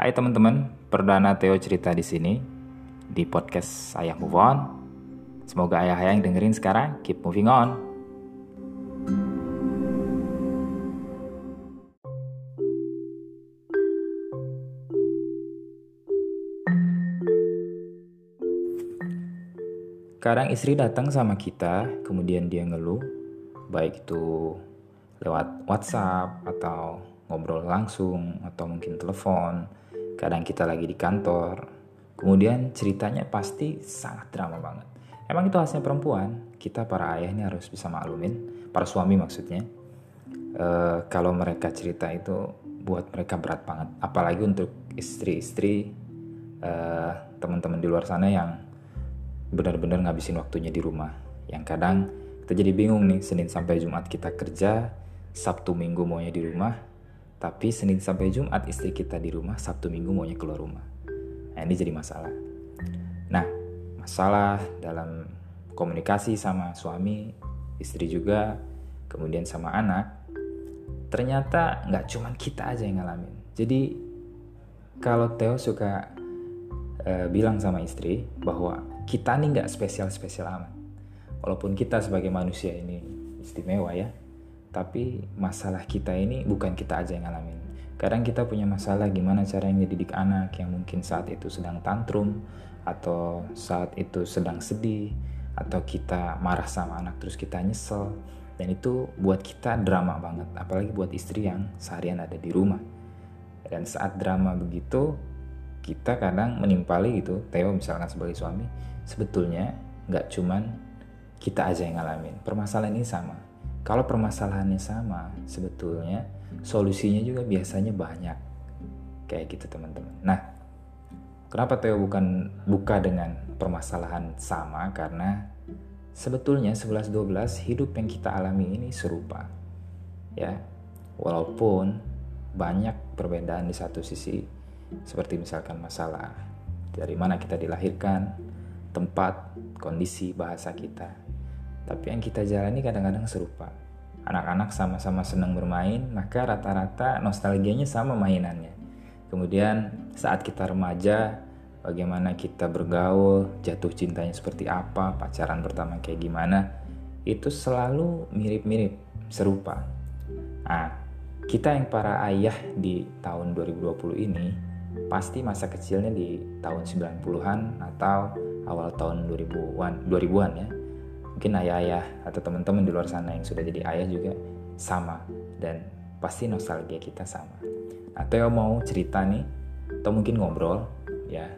Hai teman-teman, perdana Theo cerita di sini di podcast Ayah Move On. Semoga ayah-ayah yang dengerin sekarang keep moving on. Kadang istri datang sama kita, kemudian dia ngeluh, baik itu lewat WhatsApp atau ngobrol langsung atau mungkin telepon. Kadang kita lagi di kantor. Kemudian ceritanya pasti sangat drama banget. Emang itu khasnya perempuan. Kita para ayah ini harus bisa maklumin, para suami maksudnya. E, kalau mereka cerita itu buat mereka berat banget. Apalagi untuk istri-istri e, teman-teman di luar sana yang benar-benar ngabisin waktunya di rumah. Yang kadang kita jadi bingung nih, Senin sampai Jumat kita kerja, Sabtu Minggu maunya di rumah, tapi Senin sampai Jumat istri kita di rumah, Sabtu Minggu maunya keluar rumah. Nah ini jadi masalah. Nah, masalah dalam komunikasi sama suami, istri juga, kemudian sama anak, ternyata nggak cuma kita aja yang ngalamin. Jadi kalau Theo suka uh, bilang sama istri bahwa kita nih nggak spesial-spesial amat. Walaupun kita sebagai manusia ini istimewa ya, tapi masalah kita ini bukan kita aja yang ngalamin. Kadang kita punya masalah gimana cara yang didik anak yang mungkin saat itu sedang tantrum atau saat itu sedang sedih atau kita marah sama anak terus kita nyesel dan itu buat kita drama banget apalagi buat istri yang seharian ada di rumah dan saat drama begitu kita kadang menimpali gitu Theo misalkan sebagai suami sebetulnya nggak cuman kita aja yang ngalamin. Permasalahan ini sama. Kalau permasalahannya sama, sebetulnya solusinya juga biasanya banyak. Kayak gitu teman-teman. Nah, kenapa Theo bukan buka dengan permasalahan sama? Karena sebetulnya 11-12 hidup yang kita alami ini serupa. Ya, walaupun banyak perbedaan di satu sisi, seperti misalkan masalah dari mana kita dilahirkan, tempat, kondisi, bahasa kita. Tapi yang kita jalani kadang-kadang serupa. Anak-anak sama-sama senang bermain, maka rata-rata nostalgianya sama mainannya. Kemudian saat kita remaja, bagaimana kita bergaul, jatuh cintanya seperti apa, pacaran pertama kayak gimana, itu selalu mirip-mirip, serupa. Nah, kita yang para ayah di tahun 2020 ini, pasti masa kecilnya di tahun 90-an atau awal tahun 2000-an 2000-an ya mungkin ayah-ayah atau teman-teman di luar sana yang sudah jadi ayah juga sama. Dan pasti nostalgia kita sama. Nah Theo mau cerita nih atau mungkin ngobrol ya.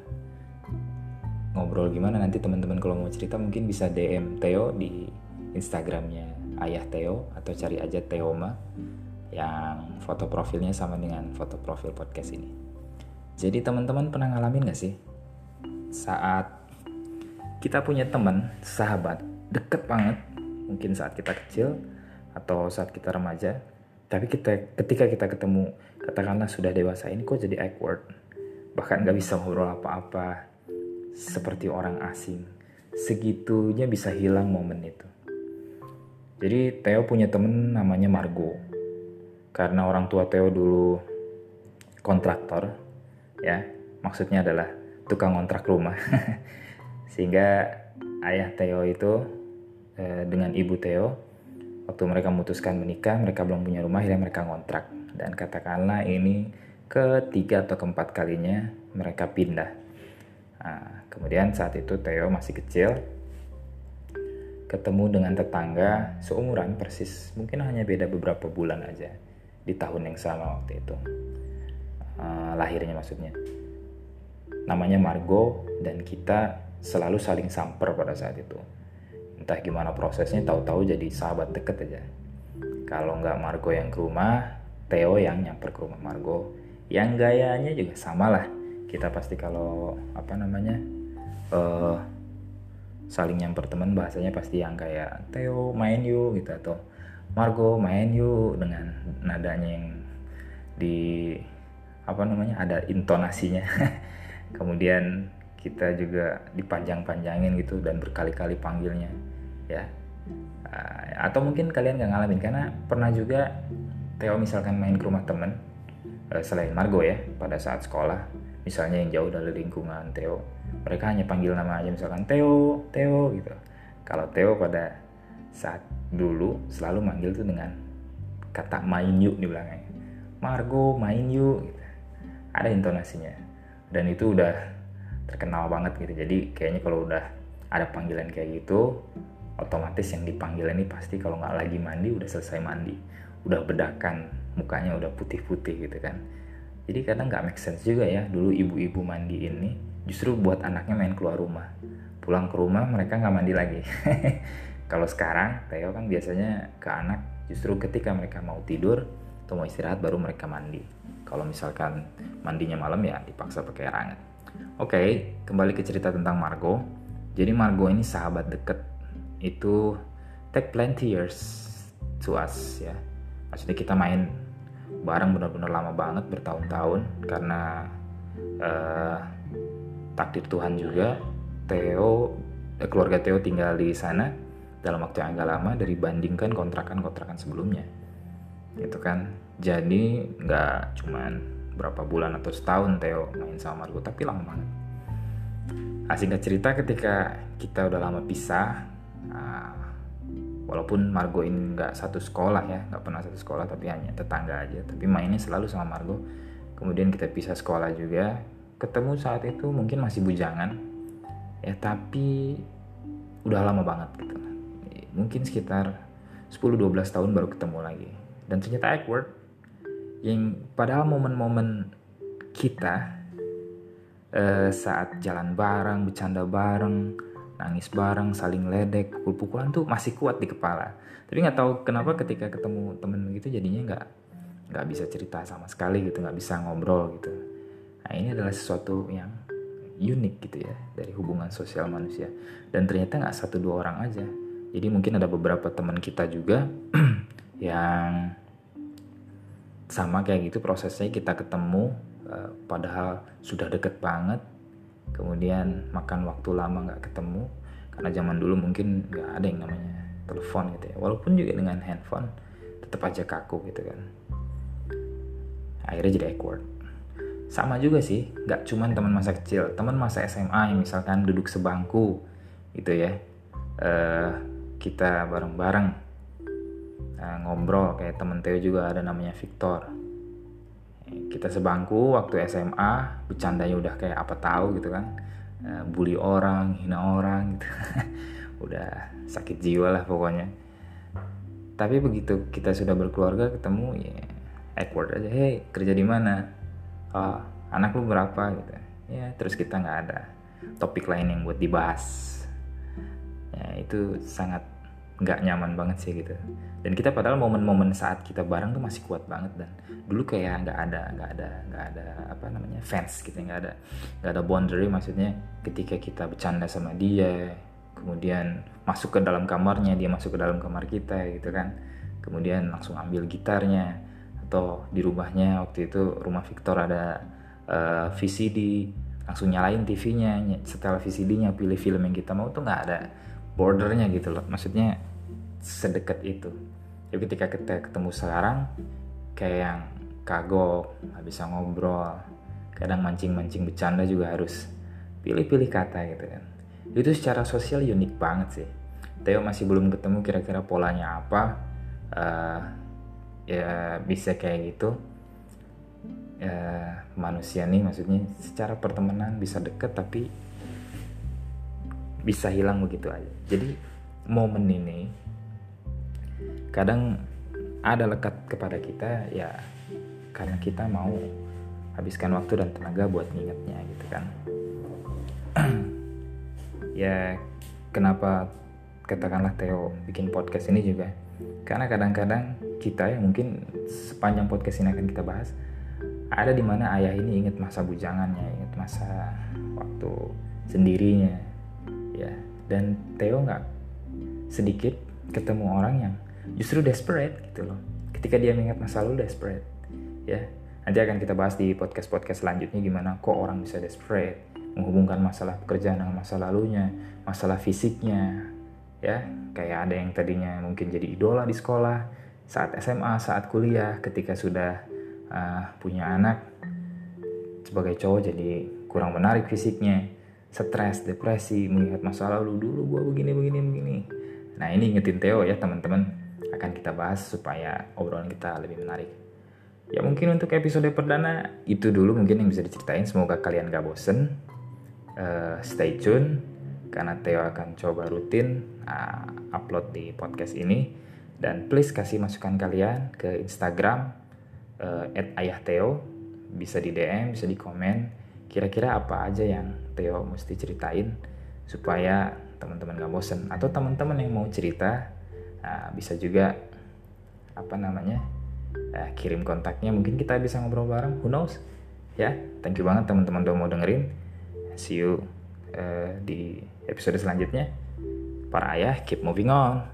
Ngobrol gimana nanti teman-teman kalau mau cerita mungkin bisa DM Theo di Instagramnya ayah Theo atau cari aja Theoma yang foto profilnya sama dengan foto profil podcast ini. Jadi teman-teman pernah ngalamin gak sih? Saat kita punya teman, sahabat, deket banget, mungkin saat kita kecil atau saat kita remaja, tapi kita ketika kita ketemu, katakanlah sudah dewasa ini kok jadi awkward, bahkan nggak bisa ngobrol apa-apa, seperti orang asing, segitunya bisa hilang momen itu. Jadi Theo punya temen namanya Margo, karena orang tua Theo dulu kontraktor, ya. Maksudnya adalah tukang kontrak rumah. Sehingga ayah Theo itu eh, dengan ibu Theo waktu mereka memutuskan menikah, mereka belum punya rumah, akhirnya mereka ngontrak. Dan katakanlah ini ketiga atau keempat kalinya mereka pindah. Nah, kemudian saat itu Theo masih kecil, ketemu dengan tetangga seumuran persis, mungkin hanya beda beberapa bulan aja di tahun yang sama waktu itu. Uh, lahirnya maksudnya. Namanya Margo dan kita selalu saling samper pada saat itu. Entah gimana prosesnya, tahu-tahu jadi sahabat deket aja. Kalau nggak Margo yang ke rumah, Theo yang nyamper ke rumah Margo. Yang gayanya juga sama lah. Kita pasti kalau apa namanya uh, saling nyamper teman bahasanya pasti yang kayak Theo main yuk gitu atau Margo main yuk dengan nadanya yang di apa namanya ada intonasinya. Kemudian kita juga dipanjang-panjangin gitu dan berkali-kali panggilnya ya. Uh, atau mungkin kalian gak ngalamin karena pernah juga Theo misalkan main ke rumah temen uh, selain Margo ya pada saat sekolah misalnya yang jauh dari lingkungan Theo mereka hanya panggil nama aja misalkan Theo Theo gitu. Kalau Theo pada saat dulu selalu manggil tuh dengan kata main yuk di belakangnya. Margo main yuk gitu. ada intonasinya. Dan itu udah terkenal banget gitu. Jadi kayaknya kalau udah ada panggilan kayak gitu otomatis yang dipanggil ini pasti kalau nggak lagi mandi udah selesai mandi. Udah bedakan mukanya udah putih-putih gitu kan. Jadi kadang nggak make sense juga ya dulu ibu-ibu mandi ini justru buat anaknya main keluar rumah. Pulang ke rumah mereka nggak mandi lagi. Kalau sekarang Theo kan biasanya ke anak justru ketika mereka mau tidur atau mau istirahat baru mereka mandi. Kalau misalkan mandinya malam ya dipaksa pakai air hangat oke kembali ke cerita tentang Margo. Jadi Margo ini sahabat deket. Itu take plenty years to us ya. Maksudnya kita main bareng benar-benar lama banget bertahun-tahun karena uh, takdir Tuhan juga. Theo eh, keluarga Theo tinggal di sana dalam waktu yang agak lama dari bandingkan kontrakan-kontrakan sebelumnya. Gitu kan. Jadi nggak cuman berapa bulan atau setahun Theo main sama Margo tapi lama banget. Nah, singkat cerita ketika kita udah lama pisah nah, walaupun Margo ini nggak satu sekolah ya nggak pernah satu sekolah tapi hanya tetangga aja tapi mainnya selalu sama Margo. Kemudian kita pisah sekolah juga ketemu saat itu mungkin masih bujangan ya tapi udah lama banget gitu. Mungkin sekitar 10-12 tahun baru ketemu lagi. Dan ternyata awkward yang padahal momen-momen kita eh, saat jalan bareng bercanda bareng nangis bareng, saling ledek, pukul-pukulan tuh masih kuat di kepala. Tapi nggak tahu kenapa ketika ketemu temen gitu jadinya nggak nggak bisa cerita sama sekali gitu, nggak bisa ngobrol gitu. Nah ini adalah sesuatu yang unik gitu ya dari hubungan sosial manusia. Dan ternyata nggak satu dua orang aja. Jadi mungkin ada beberapa teman kita juga yang sama kayak gitu prosesnya kita ketemu uh, padahal sudah deket banget. Kemudian makan waktu lama nggak ketemu karena zaman dulu mungkin nggak ada yang namanya telepon gitu ya. Walaupun juga dengan handphone tetap aja kaku gitu kan. Akhirnya jadi awkward. Sama juga sih nggak cuman teman masa kecil teman masa SMA yang misalkan duduk sebangku gitu ya. Uh, kita bareng-bareng uh, ngobrol kayak temen Theo juga ada namanya Victor. Kita sebangku waktu SMA bercandanya udah kayak apa tahu gitu kan. Eh, bully orang hina orang gitu. Udah sakit jiwa lah pokoknya. Tapi begitu kita sudah berkeluarga ketemu ya awkward aja. Hey kerja di mana? Oh anak lu berapa? gitu. Ya terus kita nggak ada topik lain yang buat dibahas. Ya itu sangat nggak nyaman banget sih gitu. Dan kita padahal momen-momen saat kita bareng tuh masih kuat banget dan dulu kayak nggak ada nggak ada nggak ada apa namanya fans gitu nggak ada nggak ada boundary maksudnya ketika kita bercanda sama dia kemudian masuk ke dalam kamarnya dia masuk ke dalam kamar kita gitu kan. Kemudian langsung ambil gitarnya atau di rumahnya waktu itu rumah Victor ada uh, eh, VCD langsung nyalain TV-nya setelah VCD-nya pilih film yang kita mau tuh nggak ada bordernya gitu loh. Maksudnya sedekat itu. Jadi ketika kita ketemu sekarang kayak yang kagok nggak bisa ngobrol kadang mancing-mancing bercanda juga harus pilih-pilih kata gitu kan. Itu secara sosial unik banget sih. Theo masih belum ketemu kira-kira polanya apa uh, ya bisa kayak gitu. Ya, manusia nih maksudnya secara pertemanan bisa deket tapi bisa hilang begitu aja. Jadi momen ini kadang ada lekat kepada kita ya karena kita mau habiskan waktu dan tenaga buat ngingetnya gitu kan. Ya kenapa katakanlah Theo bikin podcast ini juga? Karena kadang-kadang kita yang mungkin sepanjang podcast ini akan kita bahas ada di mana ayah ini ingat masa bujangannya ingat masa waktu sendirinya ya. Dan Theo nggak sedikit ketemu orang yang justru desperate gitu loh. Ketika dia mengingat masa lalu desperate ya. Nanti akan kita bahas di podcast podcast selanjutnya gimana kok orang bisa desperate menghubungkan masalah pekerjaan dengan masa lalunya masalah fisiknya ya. Kayak ada yang tadinya mungkin jadi idola di sekolah saat SMA saat kuliah ketika sudah uh, punya anak sebagai cowok jadi kurang menarik fisiknya. Stres depresi melihat masa lalu dulu gue begini begini begini. Nah ini ingetin Theo ya teman-teman akan kita bahas supaya obrolan kita lebih menarik. Ya mungkin untuk episode perdana itu dulu mungkin yang bisa diceritain. Semoga kalian gak bosen. Uh, stay tune karena Theo akan coba rutin uh, upload di podcast ini. Dan please kasih masukan kalian ke Instagram uh, @ayahteo bisa di DM bisa di komen. Kira-kira apa aja yang Theo mesti ceritain supaya teman-teman gak bosen. Atau teman-teman yang mau cerita uh, bisa juga apa namanya uh, kirim kontaknya. Mungkin kita bisa ngobrol bareng who knows? Ya thank you banget teman-teman udah mau dengerin. See you uh, di episode selanjutnya. Para ayah keep moving on